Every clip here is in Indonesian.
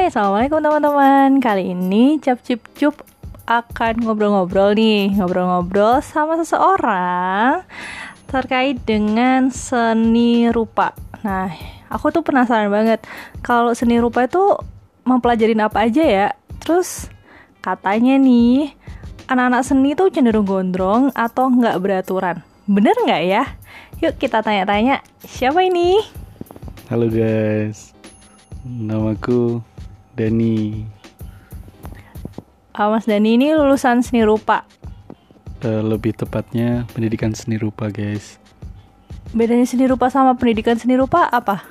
Hai, Assalamualaikum teman-teman. Kali ini Cap Cip Cup akan ngobrol-ngobrol nih. Ngobrol-ngobrol sama seseorang Terkait dengan seni rupa. Nah, aku tuh penasaran banget. Kalau seni rupa itu mempelajarin apa aja ya? Terus katanya nih Anak-anak seni tuh cenderung gondrong atau nggak beraturan. Bener nggak ya? Yuk kita tanya-tanya. Siapa ini? Halo guys. Namaku Dani. Uh, Mas Dani ini lulusan seni rupa. Uh, lebih tepatnya pendidikan seni rupa, guys. Bedanya seni rupa sama pendidikan seni rupa apa?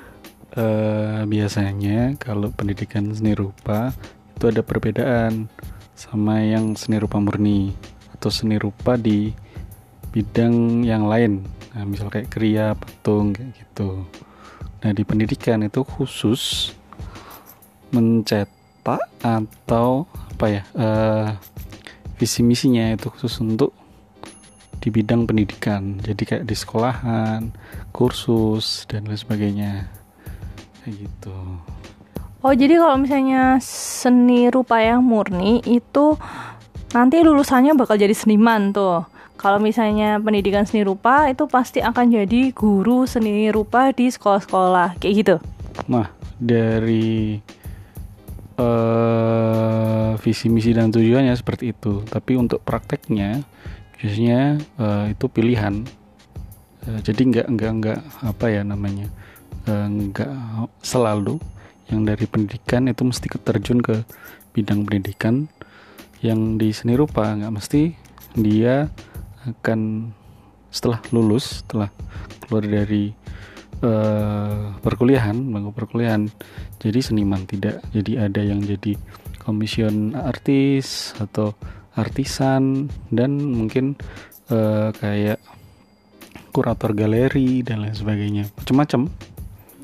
Uh, biasanya kalau pendidikan seni rupa itu ada perbedaan sama yang seni rupa murni atau seni rupa di bidang yang lain. Nah, misal kayak kriya, patung kayak gitu. Nah, di pendidikan itu khusus mencetak atau apa ya uh, visi misinya itu khusus untuk di bidang pendidikan. Jadi kayak di sekolahan kursus dan lain sebagainya. Kayak gitu. Oh jadi kalau misalnya seni rupa yang murni itu nanti lulusannya bakal jadi seniman tuh. Kalau misalnya pendidikan seni rupa itu pasti akan jadi guru seni rupa di sekolah-sekolah. Kayak gitu? Nah dari uh, visi misi dan tujuannya seperti itu. Tapi untuk prakteknya biasanya uh, itu pilihan. Uh, jadi nggak nggak nggak apa ya namanya uh, nggak selalu. Yang dari pendidikan itu mesti terjun ke bidang pendidikan yang di seni rupa. Nggak mesti dia akan setelah lulus setelah keluar dari uh, perkuliahan bangku perkuliahan. Jadi seniman tidak. Jadi ada yang jadi komision artis atau artisan dan mungkin uh, kayak kurator galeri dan lain sebagainya. Macam-macam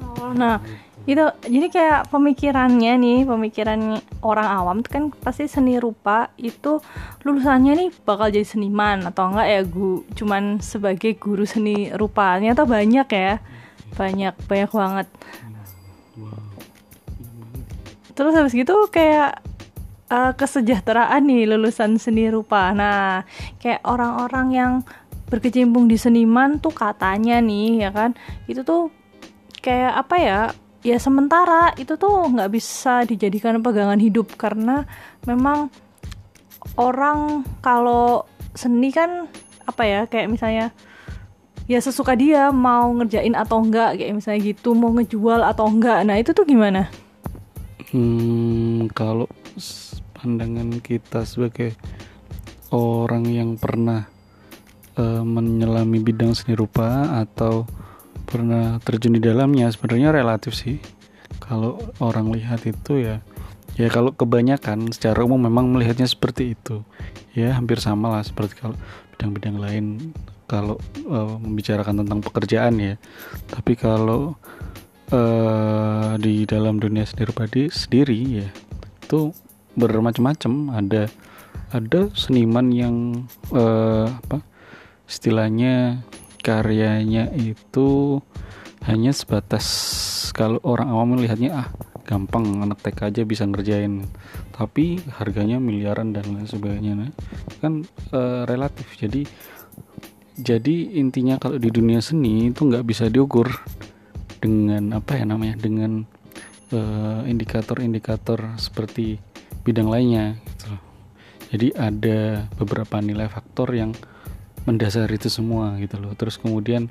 oh, nah itu jadi kayak pemikirannya nih pemikiran orang awam tuh kan pasti seni rupa itu lulusannya nih bakal jadi seniman atau enggak ya gu cuman sebagai guru seni rupanya atau banyak ya banyak banyak banget. Terus habis gitu kayak uh, kesejahteraan nih lulusan seni rupa. Nah kayak orang-orang yang berkecimpung di seniman tuh katanya nih ya kan? Itu tuh kayak apa ya? Ya sementara itu tuh nggak bisa dijadikan pegangan hidup karena memang orang kalau seni kan apa ya? Kayak misalnya ya sesuka dia mau ngerjain atau enggak kayak misalnya gitu mau ngejual atau enggak. Nah itu tuh gimana? Hmm, kalau pandangan kita sebagai orang yang pernah uh, menyelami bidang seni rupa atau pernah terjun di dalamnya sebenarnya relatif sih. Kalau orang lihat itu ya ya kalau kebanyakan secara umum memang melihatnya seperti itu. Ya hampir sama lah seperti kalau bidang-bidang lain kalau uh, membicarakan tentang pekerjaan ya. Tapi kalau uh, di dalam dunia sendiri padi sendiri ya itu bermacam-macam. Ada ada seniman yang uh, apa istilahnya karyanya itu hanya sebatas kalau orang awam melihatnya ah gampang anak TK aja bisa ngerjain. Tapi harganya miliaran dan lain sebagainya kan uh, relatif. Jadi jadi intinya kalau di dunia seni itu nggak bisa diukur dengan apa ya namanya dengan eh, indikator-indikator seperti bidang lainnya gitu jadi ada beberapa nilai faktor yang mendasar itu semua gitu loh. Terus kemudian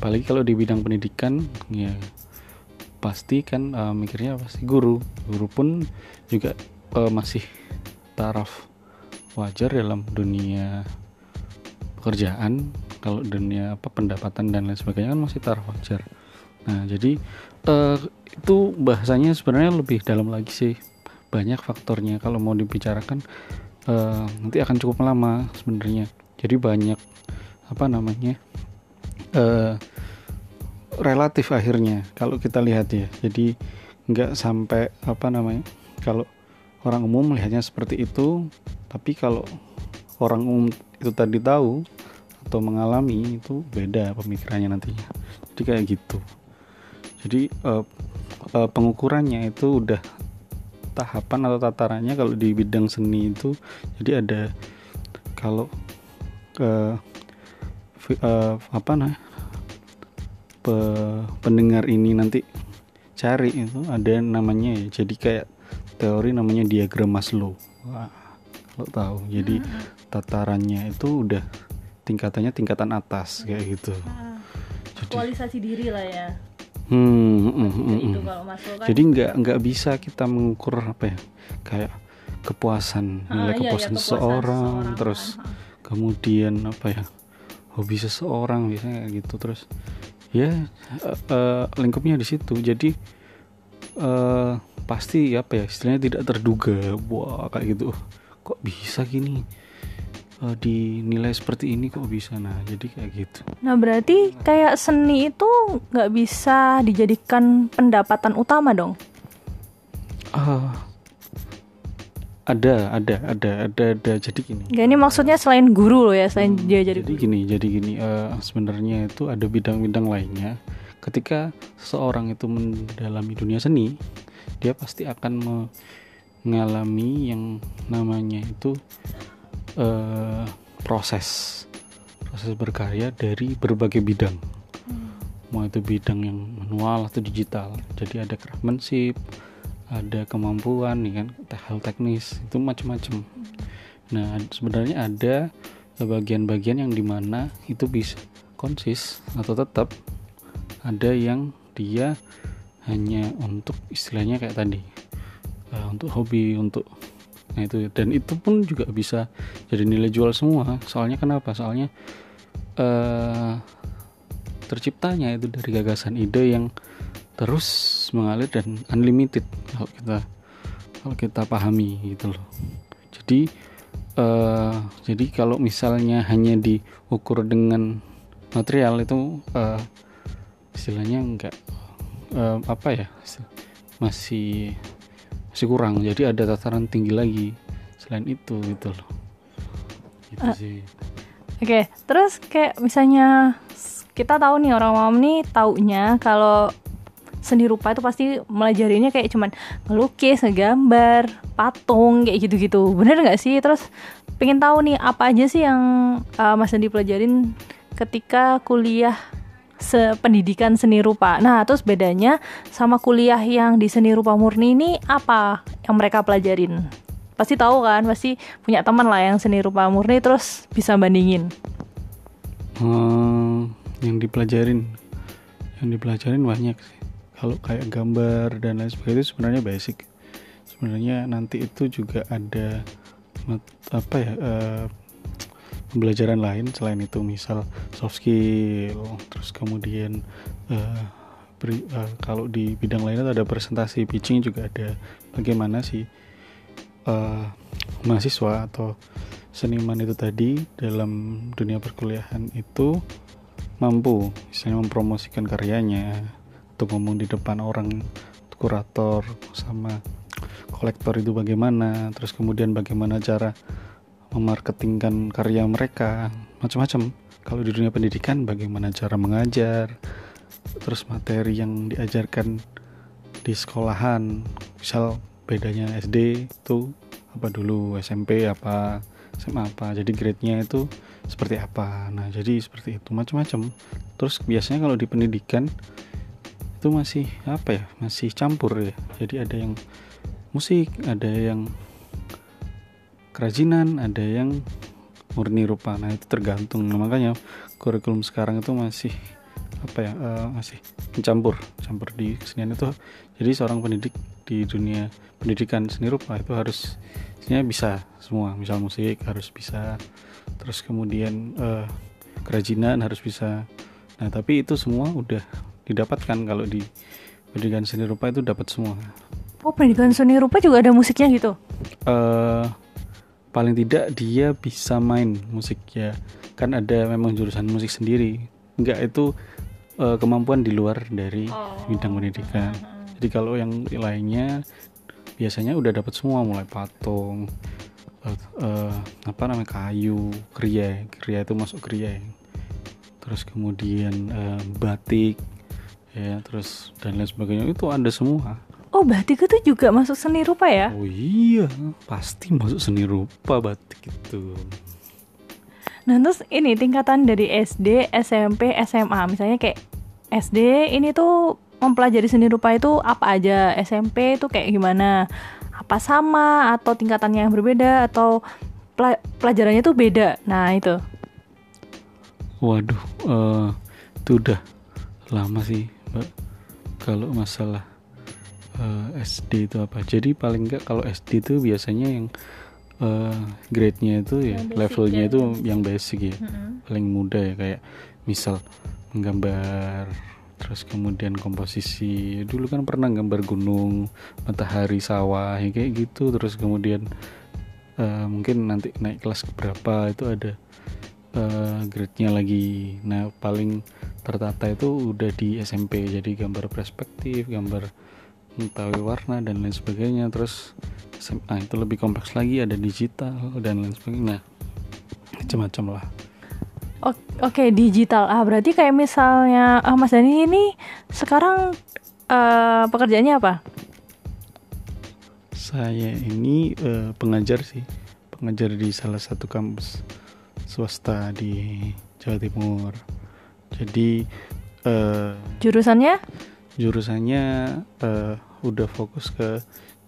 apalagi kalau di bidang pendidikan ya pasti kan uh, mikirnya pasti guru. Guru pun juga uh, masih taraf wajar dalam dunia pekerjaan kalau dunia apa pendapatan dan lain sebagainya kan masih taraf nah jadi uh, itu bahasanya sebenarnya lebih dalam lagi sih. Banyak faktornya. Kalau mau dibicarakan uh, nanti akan cukup lama sebenarnya. Jadi banyak apa namanya uh, relatif akhirnya kalau kita lihat ya. Jadi nggak sampai apa namanya kalau orang umum melihatnya seperti itu tapi kalau orang umum itu tadi tahu atau mengalami itu beda pemikirannya nantinya. Jadi kayak gitu. Jadi uh, uh, pengukurannya itu udah tahapan atau tatarannya kalau di bidang seni itu jadi ada kalau ke uh, apa nah pe, pendengar ini nanti cari itu ada namanya ya. Jadi kayak teori namanya diagram Maslow. Kalau tahu. Jadi tatarannya itu udah tingkatannya tingkatan atas kayak gitu jadi, aktualisasi diri lah ya hmm, hmm, hmm, hmm, itu hmm. kan jadi nggak nggak bisa kita mengukur apa ya kayak kepuasan Ah, nilai iya, kepuasan kepuasan seseorang seseorang. terus Ah, ah. kemudian apa ya hobi seseorang biasanya kayak gitu terus ya eh, eh, lingkupnya di situ jadi eh pasti apa ya istilahnya tidak terduga wah kayak gitu "Oh, kok bisa gini Eh, dinilai seperti ini kok bisa nah jadi kayak gitu. Nah berarti kayak seni itu nggak bisa dijadikan pendapatan utama dong? ah ada ada ada ada ada. Jadi gini. Gak ini maksudnya selain guru loh ya, selain dia jadi jadi gini jadi gini eh, sebenarnya itu ada bidang-bidang lainnya. Ketika seseorang itu mendalami dunia seni dia pasti akan mengalami yang namanya itu eh, proses proses berkarya dari berbagai bidang. Mau itu bidang yang manual atau digital. Jadi ada craftsmanship ada kemampuan nih kan? Hal teknis itu macam-macam. Nah sebenarnya ada bagian-bagian yang di mana itu bisa konsis atau tetap ada yang dia hanya untuk istilahnya kayak tadi eh, untuk hobi untuk nah itu. Dan itu pun juga bisa jadi nilai jual semua. Soalnya kenapa? Soalnya eh terciptanya itu dari gagasan ide yang terus mengalir dan unlimited kalau kita kalau kita pahami gitu loh. Jadi eh jadi kalau misalnya hanya diukur dengan material itu eh, istilahnya enggak eh, apa ya masih masih kurang jadi ada tataran tinggi lagi selain itu gitu loh gitu Ah. sih Oke, terus kayak misalnya kita tahu nih orang awam nih taunya kalau seni rupa itu pasti melajarinya kayak cuman ngelukis, ngegambar, patung kayak gitu-gitu. Bener nggak sih? Terus pengen tahu nih apa aja sih yang uh, Mas Andi pelajarin ketika kuliah pendidikan seni rupa. Nah, terus bedanya sama kuliah yang di seni rupa murni ini apa yang mereka pelajarin? Pasti tahu kan, pasti punya teman lah yang seni rupa murni terus bisa bandingin. Hmm, yang dipelajarin yang dipelajarin banyak sih kalau kayak gambar dan lain sebagainya sebenarnya basic sebenarnya nanti itu juga ada apa ya eh, pembelajaran lain selain itu misal soft skill terus kemudian eh, beri- eh, kalau di bidang lainnya ada presentasi pitching juga ada. Bagaimana sih eh, mahasiswa atau seniman itu tadi dalam dunia perkuliahan itu mampu misalnya mempromosikan karyanya untuk ngomong di depan orang kurator sama kolektor itu bagaimana terus kemudian bagaimana cara memarketingkan karya mereka macam-macam. Kalau di dunia pendidikan bagaimana cara mengajar? Terus materi yang diajarkan di sekolahan misal bedanya SD itu apa dulu SMP apa SMA apa jadi grade-nya itu seperti apa? Nah jadi seperti itu macam-macam. Terus biasanya kalau di pendidikan itu masih apa ya masih campur ya. Jadi ada yang musik ada yang kerajinan ada yang murni rupa. Nah itu tergantung. Nah, makanya kurikulum sekarang itu masih apa ya eh, masih mencampur campur di kesenian itu. Jadi seorang pendidik di dunia pendidikan seni rupa itu harus sebenarnya bisa semua. Misal musik harus bisa terus kemudian eh, kerajinan harus bisa. Nah tapi itu semua udah didapatkan. Kalau di pendidikan seni rupa itu dapat semua. Oh, pendidikan seni rupa juga ada musiknya gitu. eh paling tidak dia bisa main musik ya. Kan ada memang jurusan musik sendiri. Enggak itu eh, kemampuan di luar dari bidang pendidikan. Jadi kalau yang lainnya biasanya udah dapat semua mulai patung eh, eh, apa namanya kayu kriya. Kriya itu masuk kriya. Terus kemudian eh, batik ya terus dan lain sebagainya. Itu ada semua Oh, batik itu juga masuk seni rupa ya? Oh iya, pasti masuk seni rupa batik itu. Nah terus ini tingkatan dari SD, SMP, SMA Misalnya kayak SD ini tuh mempelajari seni rupa itu apa aja? SMP itu kayak gimana? Apa sama atau tingkatannya yang berbeda atau pelajarannya tuh beda? Nah itu. Waduh, uh, itu udah lama sih mbak. Kalau masalah uh, eh, SD itu apa? Jadi paling enggak kalau SD itu biasanya yang uh, grade-nya itu ya levelnya ya, itu ya. yang basic ya. Mm-hmm. paling mudah ya kayak misal menggambar terus kemudian komposisi. Dulu kan pernah gambar gunung matahari sawah ya kayak gitu. Terus kemudian uh, mungkin nanti naik kelas berapa itu ada uh, grade-nya lagi. Nah paling tertata itu udah di SMP jadi gambar perspektif gambar mengetahui warna dan lain sebagainya terus SMA itu lebih kompleks lagi ada digital dan lain sebagainya nah, macam-macam lah Oke okay, digital ah berarti kayak misalnya ah, Mas Dani ini sekarang uh, pekerjaannya apa? Saya ini uh, pengajar sih pengajar di salah satu kampus swasta di Jawa Timur. Jadi uh, jurusannya? jurusannya uh, udah fokus ke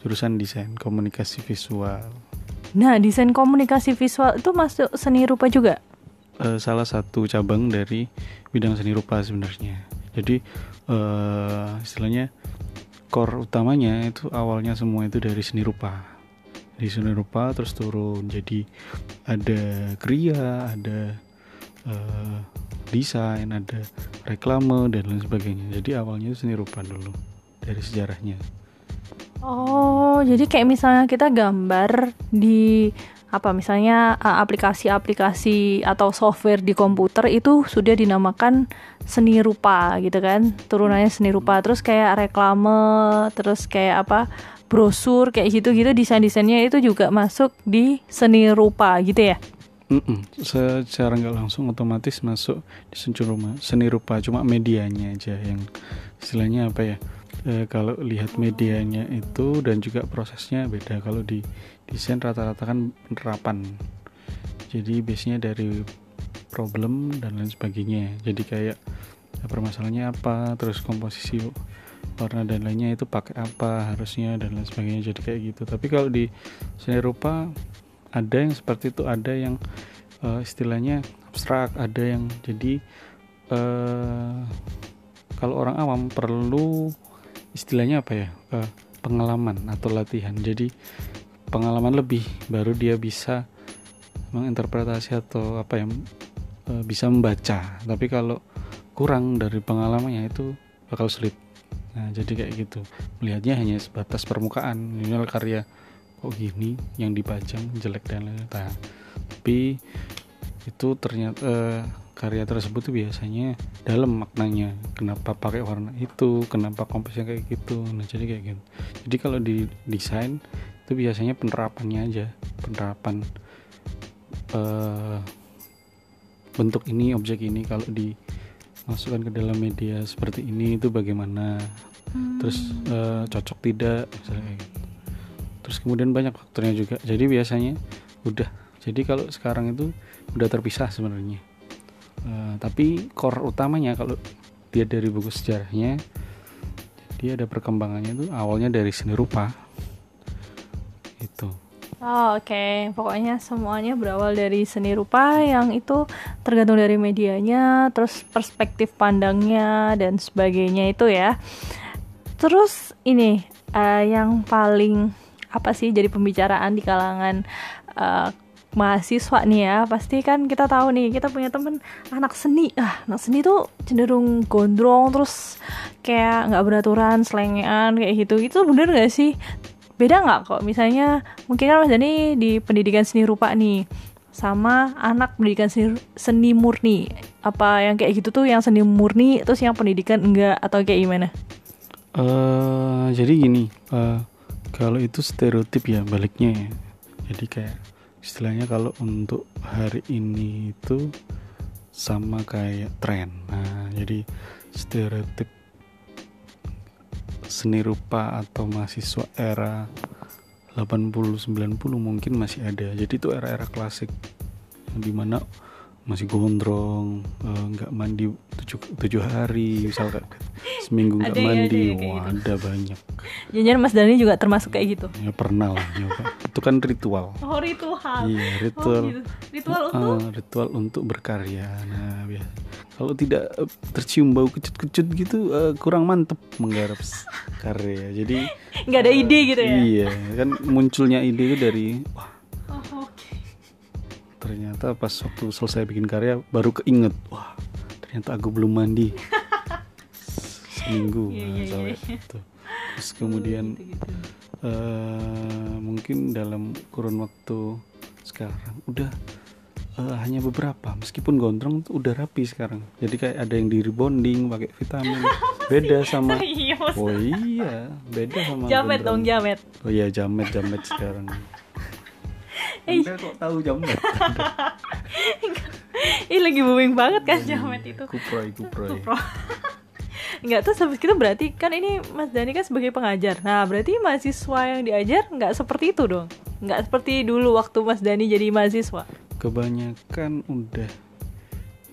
jurusan desain komunikasi visual. Nah, desain komunikasi visual itu masuk seni rupa juga? Uh, salah satu cabang dari bidang seni rupa sebenarnya. Jadi uh, istilahnya core utamanya itu awalnya semua itu dari seni rupa. Di seni rupa terus turun jadi ada kriya, ada uh, desain, ada reklame dan lain sebagainya. Jadi awalnya seni rupa dulu dari sejarahnya. Oh, jadi kayak misalnya kita gambar di apa misalnya aplikasi-aplikasi atau software di komputer itu sudah dinamakan seni rupa gitu kan turunannya seni rupa terus kayak reklame terus kayak apa brosur kayak gitu gitu desain desainnya itu juga masuk di seni rupa gitu ya Mm-mm. secara nggak langsung otomatis masuk di seni rupa seni rupa cuma medianya aja yang istilahnya apa ya e, kalau lihat medianya itu dan juga prosesnya beda. Kalau di desain rata-rata kan penerapan. Jadi biasanya dari problem dan lain sebagainya. Jadi kayak ya, permasalahannya apa terus komposisi warna dan lainnya itu pakai apa harusnya dan lain sebagainya. Jadi kayak gitu. Tapi kalau di seni rupa ada yang seperti itu. Ada yang uh, istilahnya abstrak ada yang jadi uh, kalau orang awam perlu istilahnya apa ya? Uh, pengalaman atau latihan. Jadi pengalaman lebih baru dia bisa menginterpretasi atau apa ya uh, bisa membaca. Tapi kalau kurang dari pengalamannya itu bakal sulit. Nah jadi kayak gitu. Melihatnya hanya sebatas permukaan ini karya kok gini? Yang dipajang jelek dan lain-lain. Nah, tapi itu ternyata uh, karya tersebut tuh biasanya dalam maknanya. Kenapa pakai warna itu? Kenapa komposnya kayak gitu? Nah jadi kayak gitu. Jadi kalau di desain itu biasanya penerapannya aja. Penerapan uh, bentuk ini objek ini kalau dimasukkan ke dalam media seperti ini itu bagaimana? Hmm. terus uh, cocok tidak? Misalnya gitu. Terus kemudian banyak faktornya juga. Jadi biasanya udah. Jadi kalau sekarang itu udah terpisah sebenarnya uh, tapi core utamanya kalau dia dari buku sejarahnya dia ada perkembangannya itu awalnya dari seni rupa itu Oh, Oke, okay. pokoknya semuanya berawal dari seni rupa yang itu tergantung dari medianya, terus perspektif pandangnya dan sebagainya itu ya. Terus ini uh, yang paling apa sih jadi pembicaraan di kalangan uh, mahasiswa nih ya pasti kan kita tahu nih kita punya temen anak seni. Ah anak seni tuh cenderung gondrong terus kayak nggak beraturan selengean kayak gitu. Itu bener gak sih? Beda nggak kok? Misalnya mungkin kan mas Dani di pendidikan seni rupa nih sama anak pendidikan seni, seni murni. Apa yang kayak gitu tuh yang seni murni terus yang pendidikan enggak atau kayak gimana? Uh, jadi gini uh, kalau itu stereotip ya baliknya ya. Jadi kayak istilahnya kalau untuk hari ini itu sama kayak tren. Nah jadi stereotip seni rupa atau mahasiswa era 80 90 mungkin masih ada. Jadi itu era-era klasik. Di mana masih gondrong eh, nggak mandi tujuh, tujuh hari misalkan seminggu nggak ya, mandi ada ya wah gitu. ada banyak Jangan Mas Dani juga termasuk kayak gitu. ya pernah lah nyoba itu kan ritual Oh ritual. iya Oh, ritual gitu. Ritual untuk Ah, ritual untuk berkarya nah biasa kalau tidak eh, tercium bau kecut-kecut gitu eh, kurang mantep menggarap karya jadi nggak ada ide gitu ya. iya kan munculnya ide itu dari wah Oh, oke. Ternyata pas waktu selesai bikin karya baru keinget wah ternyata aku belum mandi seminggu Iya, iya, sampai iya. itu. terus kemudian Gitu-gitu. eh, mungkin dalam kurun waktu sekarang udah eh, hanya beberapa meskipun gondrong tuh udah rapi sekarang jadi kayak ada yang di rebonding pakai vitamin beda sama Serius. oh iya beda sama Jamet gondrong. dong jamet. oh iya jamet jamet sekarang Anda kok tahu jamet Ih lagi booming banget kan jamet itu. kuproy kuproy Pro. Enggak tuh habis itu berarti kan ini Mas Dani kan sebagai pengajar. Nah, berarti mahasiswa yang diajar nggak seperti itu dong. Nggak seperti dulu waktu Mas Dani jadi mahasiswa. kebanyakan udah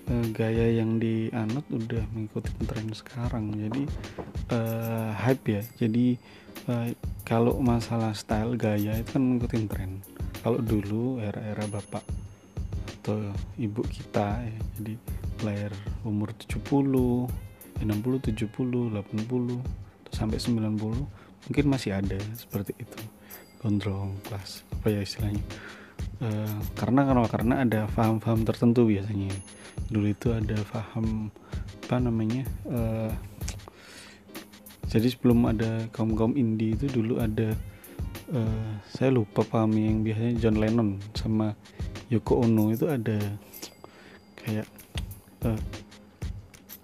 eh, gaya yang dianut udah mengikuti tren sekarang jadi eh, hype ya jadi eh, kalau masalah style gaya itu kan mengikuti tren kalau dulu era-era bapak atau ibu kita ya jadi lahir umur 70 eh, 60 70 80 terus sampai 90 mungkin masih ada seperti itu gondrong kelas apa ya istilahnya. Eh, karena karena karena ada paham-paham tertentu biasanya. Dulu itu ada paham apa namanya eh, jadi sebelum ada kaum kaum indie itu dulu ada eh, saya lupa paham yang biasanya John Lennon sama Yoko Ono itu ada kayak eh,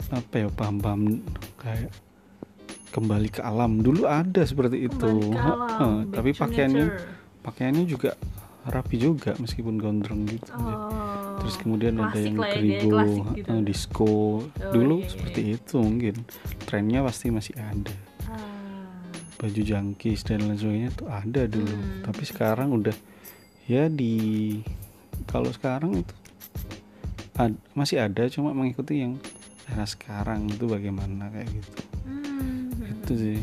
apa ya paham-paham kayak kembali ke alam dulu ada seperti itu alam, back tapi pakaiannya nature. pakaiannya juga rapi juga meskipun gondrong gitu Oh, terus kemudian ada yang ya, klasik gitu. eh, disco Oh, dulu iya, iya, seperti itu mungkin trennya pasti masih ada. Baju jangkis dan lain sebagainya tuh ada dulu Hmm. tapi sekarang udah ya di kalau sekarang itu ad- masih ada cuma mengikuti yang era sekarang itu bagaimana kayak gitu Hmm. itu sih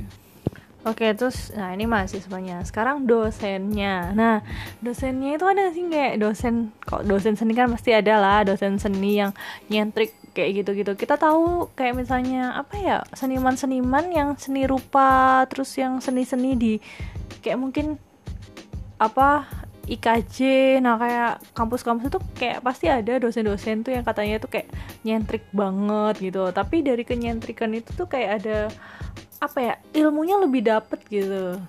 Oke, terus nah ini mahasiswanya. Sekarang dosennya. Nah, dosennya itu ada sih kayak dosen kok dosen seni kan pasti ada lah, dosen seni yang nyentrik kayak gitu-gitu. Kita tahu kayak misalnya apa ya, seniman-seniman yang seni rupa, terus yang seni-seni di kayak mungkin apa IKJ nah kayak kampus-kampus itu kayak pasti ada dosen-dosen tuh yang katanya tuh kayak nyentrik banget gitu. Tapi dari kenyentrikan itu tuh kayak ada apa ya ilmunya lebih dapet gitu.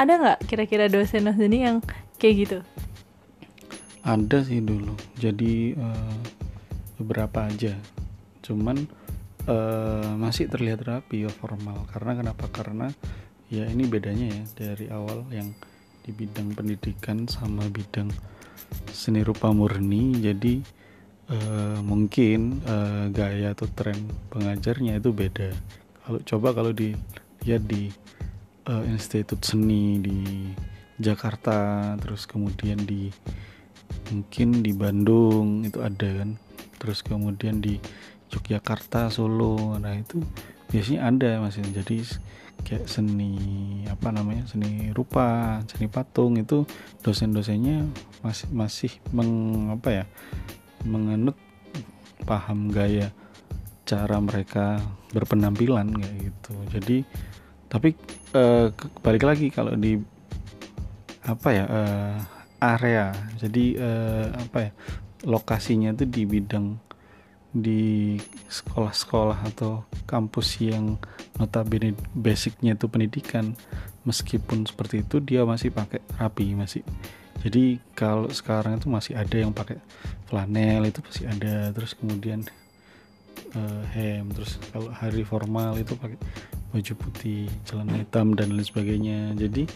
Ada nggak kira-kira dosen-dosen ini yang kayak gitu? Ada sih dulu. Jadi eh, beberapa aja. Cuman eh, masih terlihat rapi ya formal. Karena kenapa? Karena ya ini bedanya ya dari awal yang di bidang pendidikan sama bidang seni rupa murni. Jadi eh, mungkin eh, gaya atau tren pengajarnya itu beda. Kalau coba kalau dilihat di eh, institut seni di Jakarta terus kemudian di mungkin di Bandung itu ada kan terus kemudian di Yogyakarta Solo nah itu biasanya ada masih jadi kayak seni apa namanya seni rupa seni patung itu dosen-dosennya masih masih meng apa ya menganut paham gaya cara mereka berpenampilan kayak gitu. Jadi tapi eh, balik lagi kalau di apa ya eh, area. Jadi eh, apa ya lokasinya itu di bidang di sekolah-sekolah atau kampus yang notabene basicnya itu pendidikan. Meskipun seperti itu dia masih pakai rapi masih. Jadi kalau sekarang itu masih ada yang pakai flanel itu masih ada. Terus kemudian eh, hem terus kalau hari formal itu pakai baju putih celana hitam dan lain sebagainya. Jadi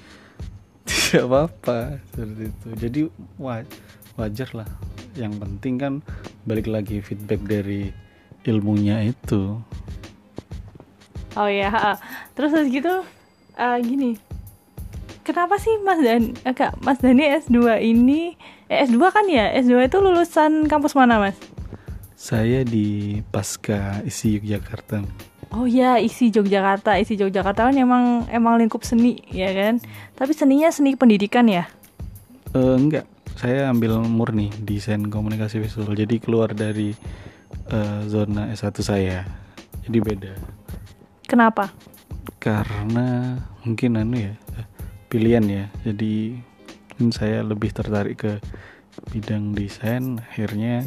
tidak apa-apa seperti itu. Jadi wa- wajar lah yang penting kan balik lagi feedback dari ilmunya itu Oh ya, ha. terus habis gitu eh, gini. Kenapa sih Mas Dan eh, Kak, Mas Dani S2 ini eh, S2 kan ya? S2 itu lulusan kampus mana, Mas? Saya di Pasca isi Yogyakarta. Oh ya, isi Yogyakarta. Isi Yogyakarta kan emang emang lingkup seni, ya kan? Tapi seninya seni pendidikan ya? Eh, enggak, saya ambil murni desain komunikasi visual. Jadi keluar dari eh, zona S1 saya. Jadi beda. Kenapa? Karena mungkin anu ya, pilihan ya. Jadi saya lebih tertarik ke bidang desain, akhirnya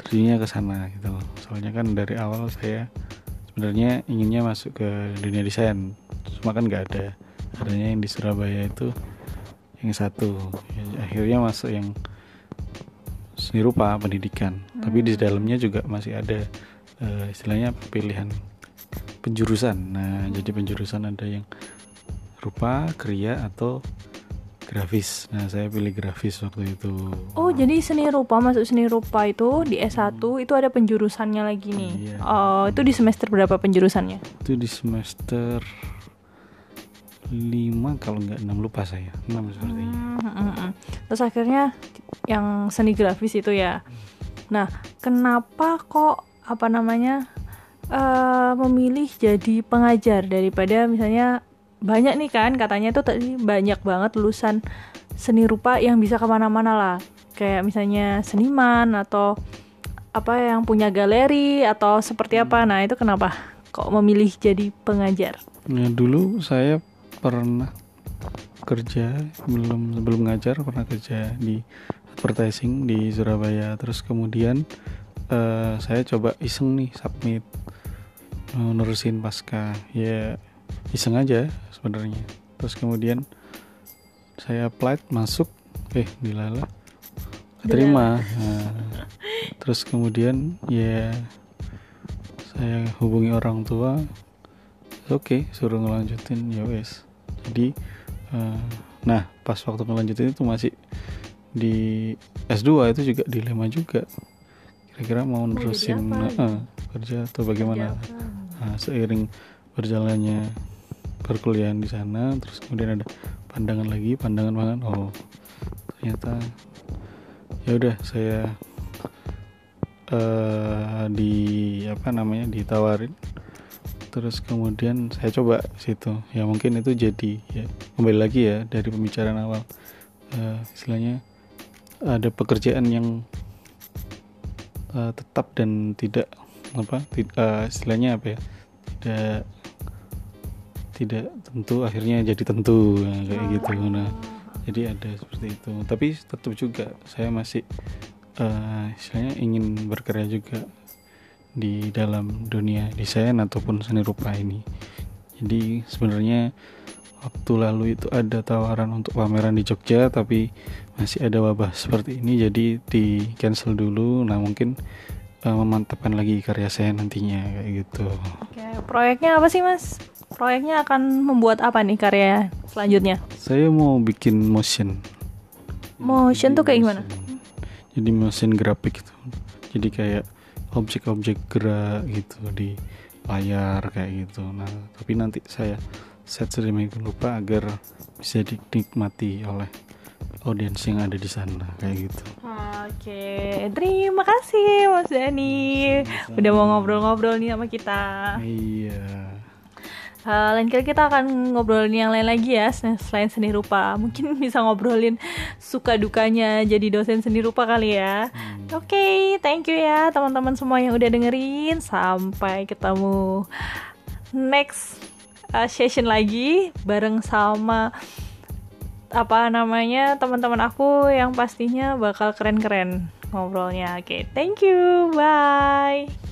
terjunnya ke sana gitu. loh. Soalnya kan dari awal saya sebenarnya inginnya masuk ke dunia desain. Cuma kan nggak ada. Adanya yang di Surabaya itu yang satu. Ya, akhirnya masuk yang seni rupa pendidikan. Tapi di dalamnya juga masih ada eh, istilahnya pilihan penjurusan. Nah, jadi penjurusan ada yang rupa, kriya atau grafis. Nah, saya pilih grafis waktu itu. Oh, jadi seni rupa masuk seni rupa itu di S1 itu ada penjurusannya lagi nih. Iya. Oh, itu di semester berapa penjurusannya? Itu di semester 5 kalau nggak 6 lupa saya. 6 sepertinya. Hmm, hmm, hmm. Terus akhirnya yang seni grafis itu ya. Nah, kenapa kok apa namanya eh, memilih jadi pengajar daripada misalnya banyak nih kan katanya tuh tadi banyak banget lulusan seni rupa yang bisa ke mana-mana lah. Kayak misalnya seniman atau apa yang punya galeri atau seperti apa. Nah, itu kenapa kok memilih jadi pengajar? Nah, dulu saya pernah kerja belum sebelum ngajar pernah kerja di advertising di Surabaya. Terus kemudian eh, saya coba iseng nih submit eh, nerusin pasca. Ya iseng aja sebenarnya. Terus kemudian saya apply masuk eh dilala terima Nah, terus kemudian ya saya hubungi orang tua oke suruh ngelanjutin ya wes. Jadi eh, nah pas waktu ngelanjutin itu masih di S2 itu juga dilema juga. Kira-kira mau nerusin eh, kerja atau bagaimana? Nah, seiring berjalannya perkuliahan di sana terus kemudian ada pandangan lagi pandangan pandangan oh ternyata ya udah saya eh di apa namanya ditawarin terus kemudian saya coba situ. Ya mungkin itu jadi ya kembali lagi ya dari pembicaraan awal. Eh, istilahnya ada pekerjaan yang eh, tetap dan tidak apa ti- eh, istilahnya apa ya tidak tidak tentu akhirnya jadi tentu nah, kayak gitu. Nah jadi ada seperti itu. Tapi tetap juga saya masih eh, istilahnya ingin berkarya juga di dalam dunia desain ataupun seni rupa ini jadi sebenarnya waktu lalu itu ada tawaran untuk pameran di Jogja tapi masih ada wabah seperti ini jadi di cancel dulu nah mungkin eh, memantapkan lagi karya saya nantinya kayak gitu Oke, proyeknya apa sih mas? Proyeknya akan membuat apa nih karya selanjutnya? saya mau bikin motion Motion tuh kayak gimana? Motion. jadi motion grafik gitu jadi kayak objek-objek gerak gitu di layar kayak gitu. Nah tapi nanti saya set sedemikian rupa agar bisa dinikmati oleh audiens yang ada di sana kayak gitu. Oke, terima kasih Mas Dani. Udah mau ngobrol-ngobrol nih sama kita. iya Eh, lain kali kita akan ngobrolin yang lain lagi ya sel- selain seni rupa. Mungkin bisa ngobrolin suka dukanya jadi dosen seni rupa kali ya. Oke, thank you ya teman-teman semua yang udah dengerin. Sampai ketemu next uh, session lagi bareng sama apa namanya teman-teman aku yang pastinya bakal keren-keren ngobrolnya. Oke, thank you. Bye.